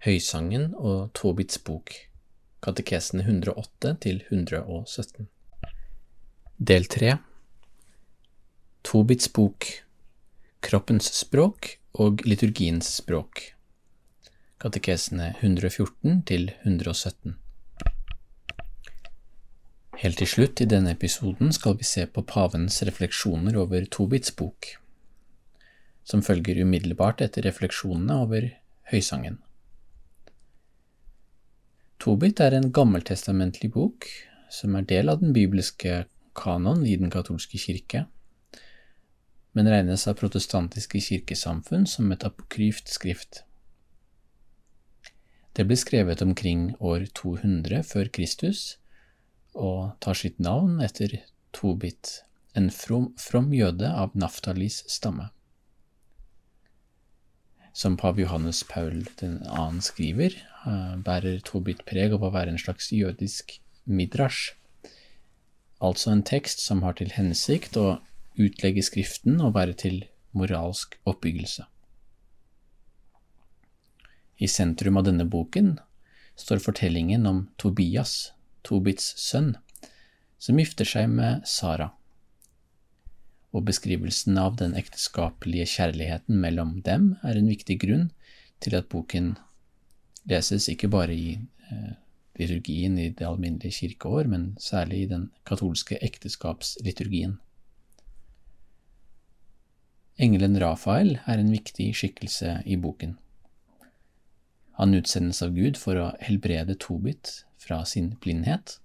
Høysangen og Tobits bok Katekesene 108 til 117 Del 3 Tobits bok Kroppens språk og liturgiens språk Katekesene 114 til 117 Helt til slutt i denne episoden skal vi se på pavens refleksjoner over Tobits bok, som følger umiddelbart etter refleksjonene over Høysangen. Tobit er en gammeltestamentlig bok som er del av den bibelske kanon i den katolske kirke, men regnes av protestantiske kirkesamfunn som et apokryft skrift. Det ble skrevet omkring år 200 før Kristus og tar sitt navn etter Tobit, en from, from jøde av Naftalis stamme. Som pave Johannes Paul 2. skriver, eh, bærer Tobit preg av å være en slags jødisk midrasj, altså en tekst som har til hensikt å utlegge Skriften og være til moralsk oppbyggelse. I sentrum av denne boken står fortellingen om Tobias, Tobits sønn, som gifter seg med Sara, og beskrivelsen av den ekteskapelige kjærligheten mellom dem er en viktig grunn til at boken leses ikke bare i eh, liturgien i det alminnelige kirkeår, men særlig i den katolske ekteskapsliturgien. Engelen Rafael er en viktig skikkelse i boken. Han utsendes av Gud for å helbrede Tobit fra sin blindhet,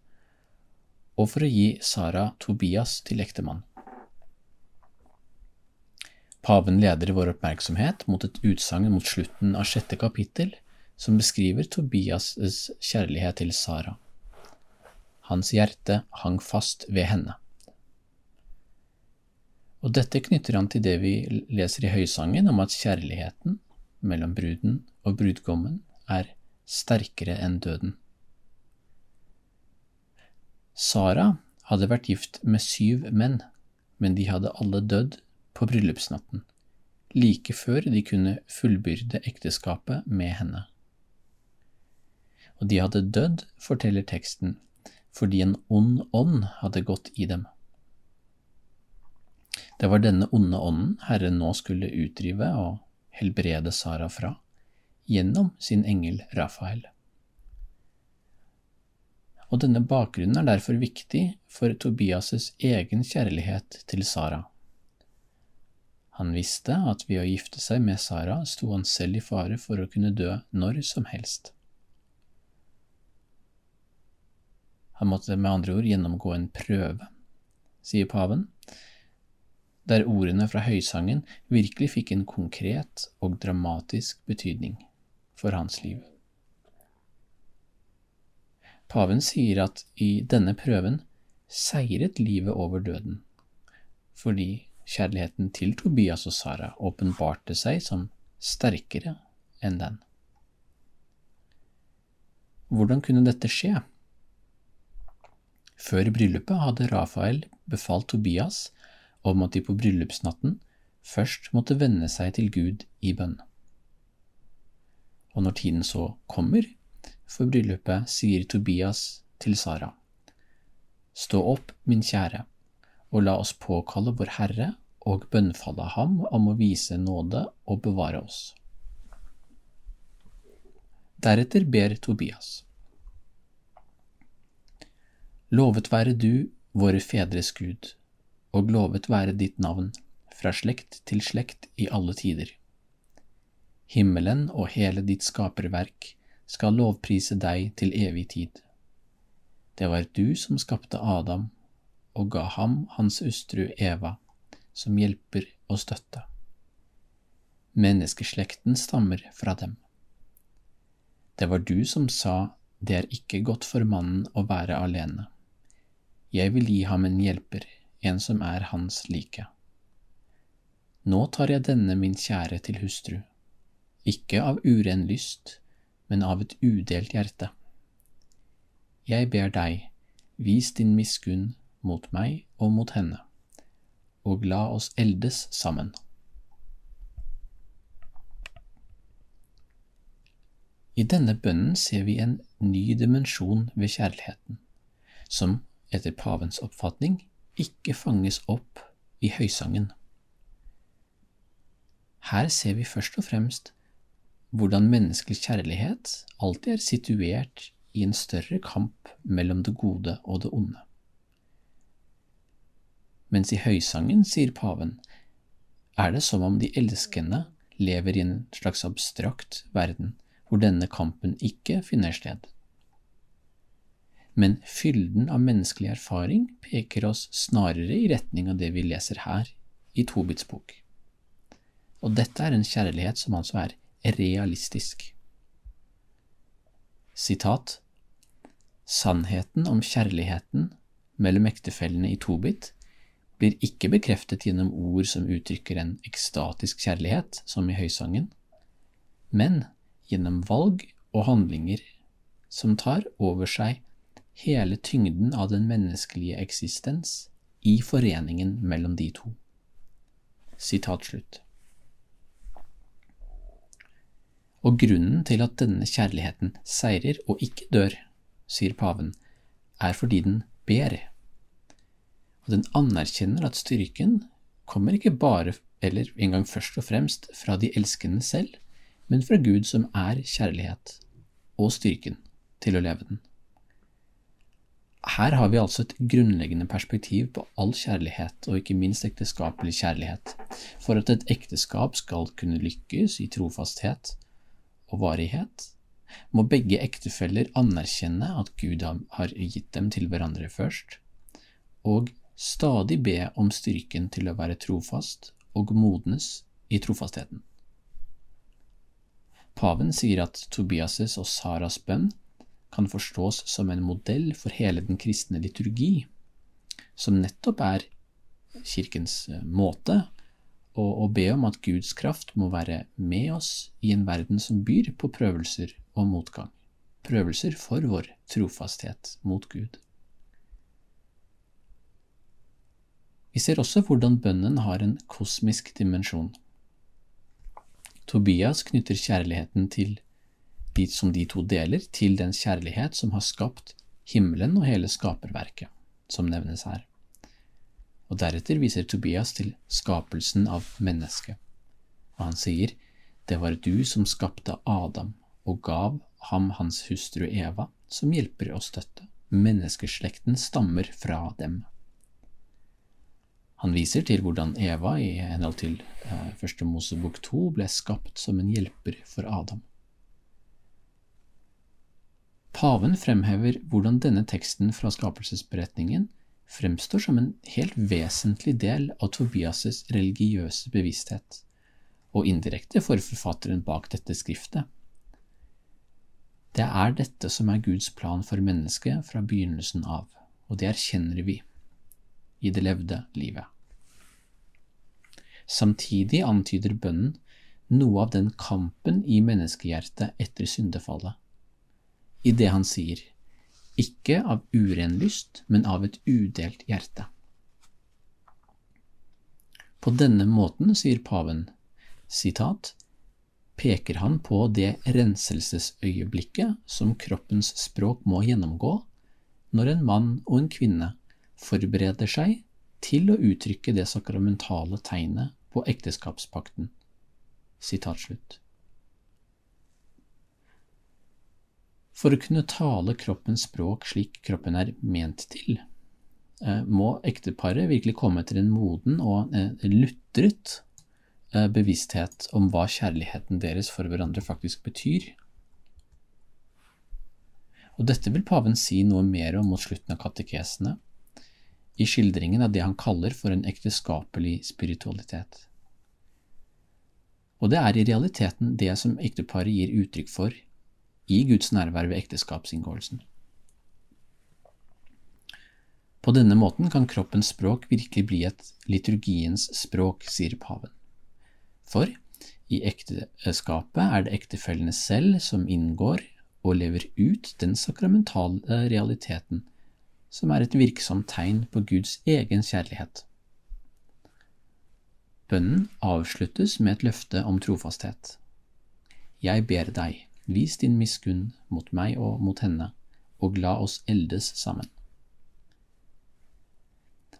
og for å gi Sara Tobias til ektemann. Paven leder vår oppmerksomhet mot et utsagn mot slutten av sjette kapittel som beskriver Tobias' kjærlighet til Sara. Hans hjerte hang fast ved henne. Og dette knytter han til det vi leser i Høysangen om at kjærligheten mellom bruden og brudgommen er sterkere enn døden. Sara hadde vært gift med syv menn, men de hadde alle dødd på bryllupsnatten, like før de kunne fullbyrde ekteskapet med henne. Og de hadde dødd, forteller teksten, fordi en ond ånd hadde gått i dem. Det var denne onde ånden Herren nå skulle utdrive og helbrede Sara fra, gjennom sin engel Rafael og denne bakgrunnen er derfor viktig for Tobias' egen kjærlighet til Sara. Han visste at ved å gifte seg med Sara sto han selv i fare for å kunne dø når som helst. Han måtte med andre ord gjennomgå en prøve, sier paven, der ordene fra høysangen virkelig fikk en konkret og dramatisk betydning for hans liv. Paven sier at i denne prøven seiret livet over døden, fordi kjærligheten til Tobias og Sara åpenbarte seg som sterkere enn den. Hvordan kunne dette skje? Før bryllupet hadde Rafael befalt Tobias om at de på bryllupsnatten først måtte vende seg til Gud i bønn. Og når tiden så kommer, for bryllupet sier Tobias til Sara, Stå opp, min kjære, og la oss påkalle vår Herre og bønnfalle ham om å vise nåde og bevare oss. Deretter ber Tobias. Lovet være du, våre fedres Gud, og lovet være ditt navn, fra slekt til slekt i alle tider. Himmelen og hele ditt skaperverk skal lovprise deg til evig tid. Det var du som skapte Adam og ga ham hans hustru Eva, som hjelper og støtte. Menneskeslekten stammer fra dem. Det var du som sa det er ikke godt for mannen å være alene. Jeg vil gi ham en hjelper, en som er hans like. Nå tar jeg denne min kjære til hustru, ikke av uren lyst, men av et udelt hjerte. Jeg ber deg, vis din miskunn mot meg og mot henne, og la oss eldes sammen. I denne bønnen ser vi en ny dimensjon ved kjærligheten, som etter pavens oppfatning ikke fanges opp i høysangen. Her ser vi først og fremst hvordan menneskelig kjærlighet alltid er situert i en større kamp mellom det gode og det onde. Mens i høysangen, sier paven, er det som om de elskende lever i en slags abstrakt verden hvor denne kampen ikke finner sted. Men fylden av menneskelig erfaring peker oss snarere i retning av det vi leser her i Tobits bok. Og dette er en kjærlighet som altså er realistisk. Sitat Sannheten om kjærligheten mellom ektefellene i Tobit blir ikke bekreftet gjennom ord som uttrykker en ekstatisk kjærlighet, som i høysangen, men gjennom valg og handlinger som tar over seg hele tyngden av den menneskelige eksistens i foreningen mellom de to. Sitat slutt. Og grunnen til at denne kjærligheten seirer og ikke dør, sier paven, er fordi den ber. Og den anerkjenner at styrken kommer ikke bare eller engang først og fremst fra de elskende selv, men fra Gud som er kjærlighet, og styrken til å leve den. Her har vi altså et grunnleggende perspektiv på all kjærlighet, og ikke minst ekteskapelig kjærlighet. For at et ekteskap skal kunne lykkes i trofasthet og varighet, må begge ektefeller anerkjenne at Gud har gitt dem til hverandre først, og stadig be om styrken til å være trofast og modnes i trofastheten. Paven sier at Tobias' og Saras bønn kan forstås som en modell for hele den kristne liturgi, som nettopp er kirkens eh, måte å, be om at Guds kraft må være med oss i en verden som byr på prøvelser og motgang, prøvelser for vår trofasthet mot Gud. Vi ser også hvordan bønnen har en kosmisk dimensjon. Tobias knytter kjærligheten til som de to deler, til den kjærlighet som har skapt himmelen og hele skaperverket, som nevnes her. Og deretter viser Tobias til skapelsen av mennesket, og han sier, Det var du som skapte Adam og gav ham hans hustru Eva som hjelper og støtte. Menneskeslekten stammer fra dem. Han viser til hvordan Eva i henhold til eh, første Mosebok 2 ble skapt som en hjelper for Adam. Paven fremhever hvordan denne teksten fra skapelsesberetningen fremstår som en helt vesentlig del av Tobias' religiøse bevissthet, og indirekte for forfatteren bak dette skriftet. Det er dette som er Guds plan for mennesket fra begynnelsen av, og det erkjenner vi i det levde livet. Samtidig antyder bønnen noe av den kampen i menneskehjertet etter syndefallet, i det han sier, ikke av uren lyst, men av et udelt hjerte. På denne måten, sier paven, sitat, peker han på det renselsesøyeblikket som kroppens språk må gjennomgå når en mann og en kvinne forbereder seg til å uttrykke det sakramentale tegnet på ekteskapspakten. For å kunne tale kroppens språk slik kroppen er ment til, eh, må ekteparet virkelig komme til en moden og eh, lutret eh, bevissthet om hva kjærligheten deres for hverandre faktisk betyr. Og dette vil paven si noe mer om mot slutten av katekesene, i skildringen av det han kaller for en ekteskapelig spiritualitet. Og det er i realiteten det som ekteparet gir uttrykk for i Guds nærvær ved ekteskapsinngåelsen. På denne måten kan kroppens språk virkelig bli et liturgiens språk, sier paven. For i ekteskapet er det ektefellene selv som inngår og lever ut den sakramentale realiteten, som er et virksomt tegn på Guds egen kjærlighet. Bønnen avsluttes med et løfte om trofasthet. Jeg ber deg, vis din miskunn mot meg og mot henne, og la oss eldes sammen.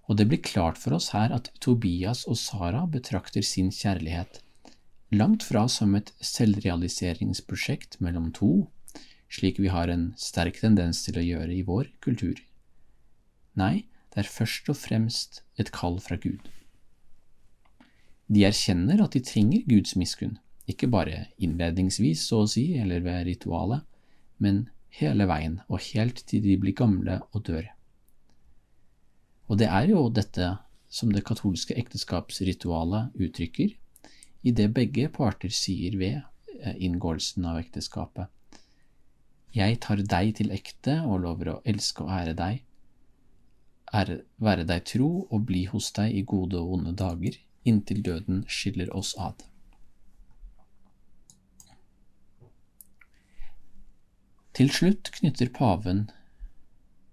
Og det blir klart for oss her at Tobias og Sara betrakter sin kjærlighet langt fra som et selvrealiseringsprosjekt mellom to, slik vi har en sterk tendens til å gjøre i vår kultur. Nei, det er først og fremst et kall fra Gud. De erkjenner at de trenger Guds miskunn, ikke bare innledningsvis, så å si, eller ved ritualet, men hele veien og helt til de blir gamle og dør. Og det er jo dette som det katolske ekteskapsritualet uttrykker, i det begge parter sier ved eh, inngåelsen av ekteskapet. Jeg tar deg til ekte og lover å elske og ære deg, være deg tro og bli hos deg i gode og onde dager, inntil døden skiller oss ad. Til slutt knytter paven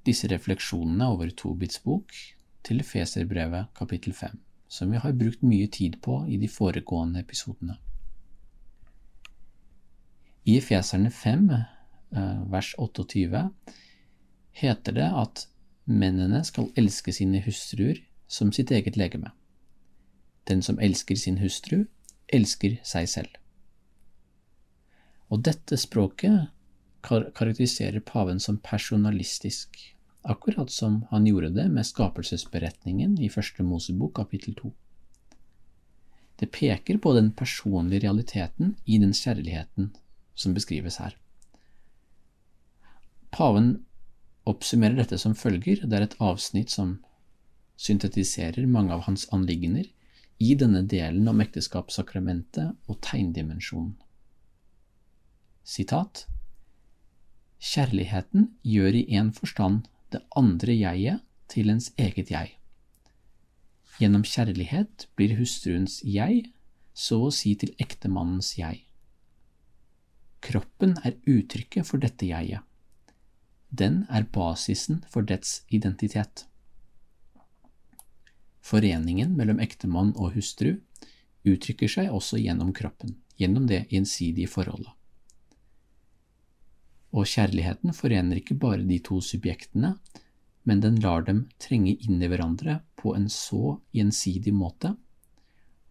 disse refleksjonene over Tobits bok til Feserbrevet kapittel 5, som vi har brukt mye tid på i de foregående episodene. I Efeserne 5, eh, vers 28, heter det at mennene skal elske sine hustruer som sitt eget legeme. Den som elsker sin hustru, elsker seg selv. Og dette språket karakteriserer paven som personalistisk, akkurat som han gjorde det med skapelsesberetningen i Første Mosebok kapittel to. Det peker på den personlige realiteten i den kjærligheten som beskrives her. Paven oppsummerer dette som følger, det er et avsnitt som syntetiserer mange av hans anliggender i denne delen om ekteskapssakramentet og tegndimensjonen. Sitat Kjærligheten gjør i en forstand det andre jeget til ens eget jeg. Gjennom kjærlighet blir hustruens jeg så å si til ektemannens jeg. Kroppen er uttrykket for dette jeget. Den er basisen for dets identitet. Foreningen mellom ektemann og hustru uttrykker seg også gjennom kroppen, gjennom det gjensidige forholdet. Og kjærligheten forener ikke bare de to subjektene, men den lar dem trenge inn i hverandre på en så gjensidig måte,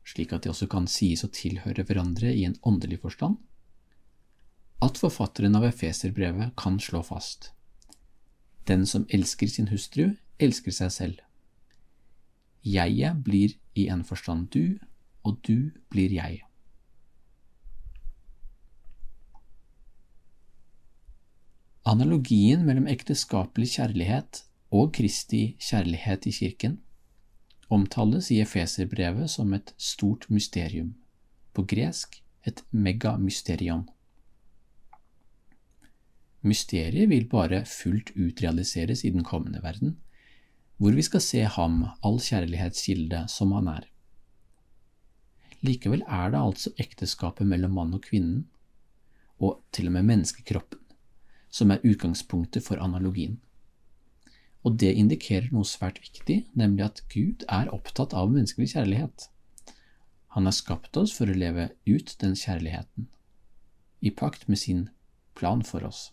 slik at de også kan sies å tilhøre hverandre i en åndelig forstand, at forfatteren av Efeserbrevet kan slå fast. Den som elsker sin hustru, elsker seg selv. Jeget blir i en forstand du, og du blir jeg. Analogien mellom ekteskapelig kjærlighet og Kristi kjærlighet i kirken omtales i Efeserbrevet som et stort mysterium, på gresk et megamysterion. Mysteriet vil bare fullt ut realiseres i den kommende verden, hvor vi skal se ham, all kjærlighetskilde, som han er. Likevel er det altså ekteskapet mellom mann og kvinnen, og til og med menneskekroppen, som er utgangspunktet for analogien. Og det indikerer noe svært viktig, nemlig at Gud er opptatt av menneskelig kjærlighet. Han har skapt oss for å leve ut den kjærligheten, i pakt med sin plan for oss.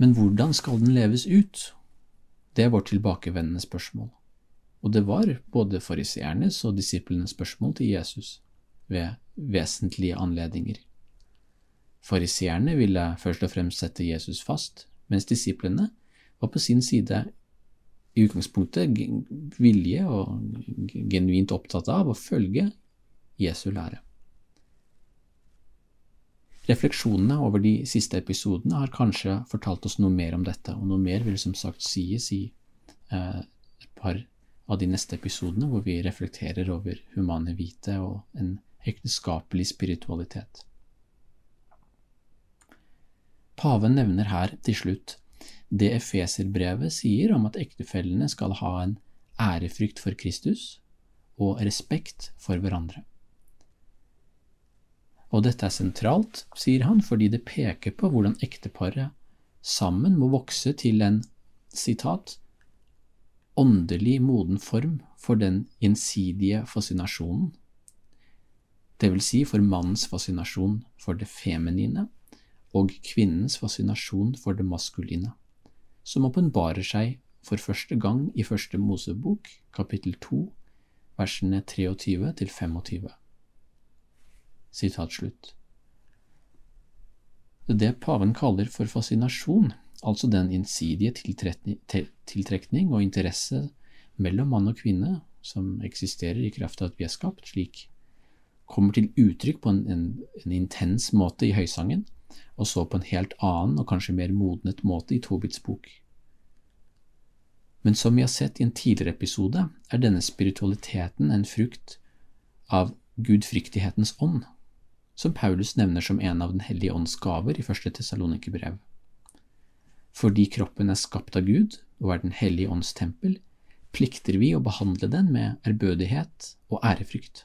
Men hvordan skal den leves ut? Det vårt tilbakevendende spørsmål. Og det var både fariseernes og disiplenes spørsmål til Jesus ved vesentlige anledninger. Fariseerne ville først og fremst sette Jesus fast, mens disiplene var på sin side i utgangspunktet vilje og genuint opptatt av å følge Jesu lære. Refleksjonene over de siste episodene har kanskje fortalt oss noe mer om dette, og noe mer vil som sagt sies i eh, et par av de neste episodene, hvor vi reflekterer over humane vite og en ekteskapelig spiritualitet. Paven nevner her til slutt det Efeserbrevet sier om at ektefellene skal ha en ærefrykt for Kristus og respekt for hverandre. Og dette er sentralt, sier han, fordi det peker på hvordan ekteparet sammen må vokse til en sitat, åndelig moden form for den gjensidige fascinasjonen, vil si for mannens fascinasjon for det feminine og kvinnens fascinasjon for det maskuline, som åpenbarer seg for første gang i Første Mosebok, kapittel 2, versene 23 til 25. Sitat slutt. Det paven kaller for fascinasjon, altså den innsidige tiltrekning og interesse mellom mann og kvinne som eksisterer i kraft av at vi er skapt, slik kommer til uttrykk på en, en, en intens måte i høysangen, og så på en helt annen og kanskje mer modnet måte i Tobits bok. Men som vi har sett i en tidligere episode, er denne spiritualiteten en frukt av gudfryktighetens ånd, som Paulus nevner som en av Den hellige ånds gaver i første Tessalonikerbrev. Fordi kroppen er skapt av Gud og er Den hellige ånds tempel, plikter vi å behandle den med ærbødighet og ærefrykt.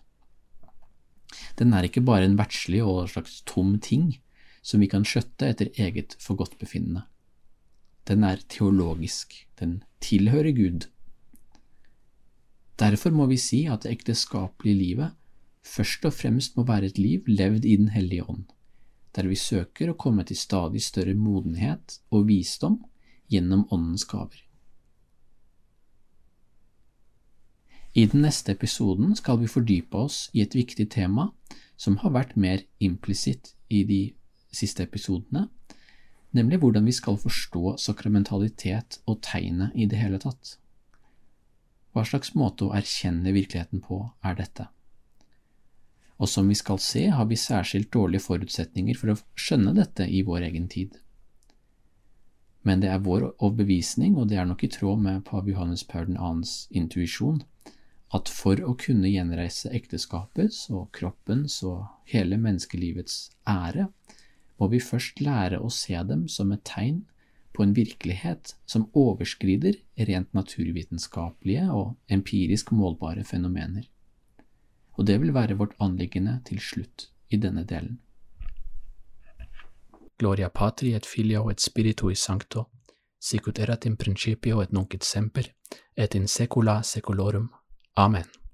Den er ikke bare en verdslig og slags tom ting som vi kan skjøtte etter eget forgodtbefinnende. Den er teologisk, den tilhører Gud. Derfor må vi si at det ekteskapelige livet først og fremst må være et liv levd i Den hellige ånd, der vi søker å komme til stadig større modenhet og visdom gjennom Åndens gaver. I den neste episoden skal vi fordype oss i et viktig tema som har vært mer implisitt i de siste episodene, nemlig hvordan vi skal forstå sakramentalitet og tegnet i det hele tatt. Hva slags måte å erkjenne virkeligheten på er dette? Og som vi skal se, har vi særskilt dårlige forutsetninger for å skjønne dette i vår egen tid. Men det er vår overbevisning, og det er nok i tråd med pave Johannes Paul 2.s intuisjon, at for å kunne gjenreise ekteskapets og kroppens og hele menneskelivets ære, må vi først lære å se dem som et tegn på en virkelighet som overskrider rent naturvitenskapelige og empirisk målbare fenomener. Og det vil være vårt anliggende til slutt i denne delen. Gloria patri et filio et spiritui sancto, sicut erat in principio et nunc et semper, et in secula secolorum. Amen.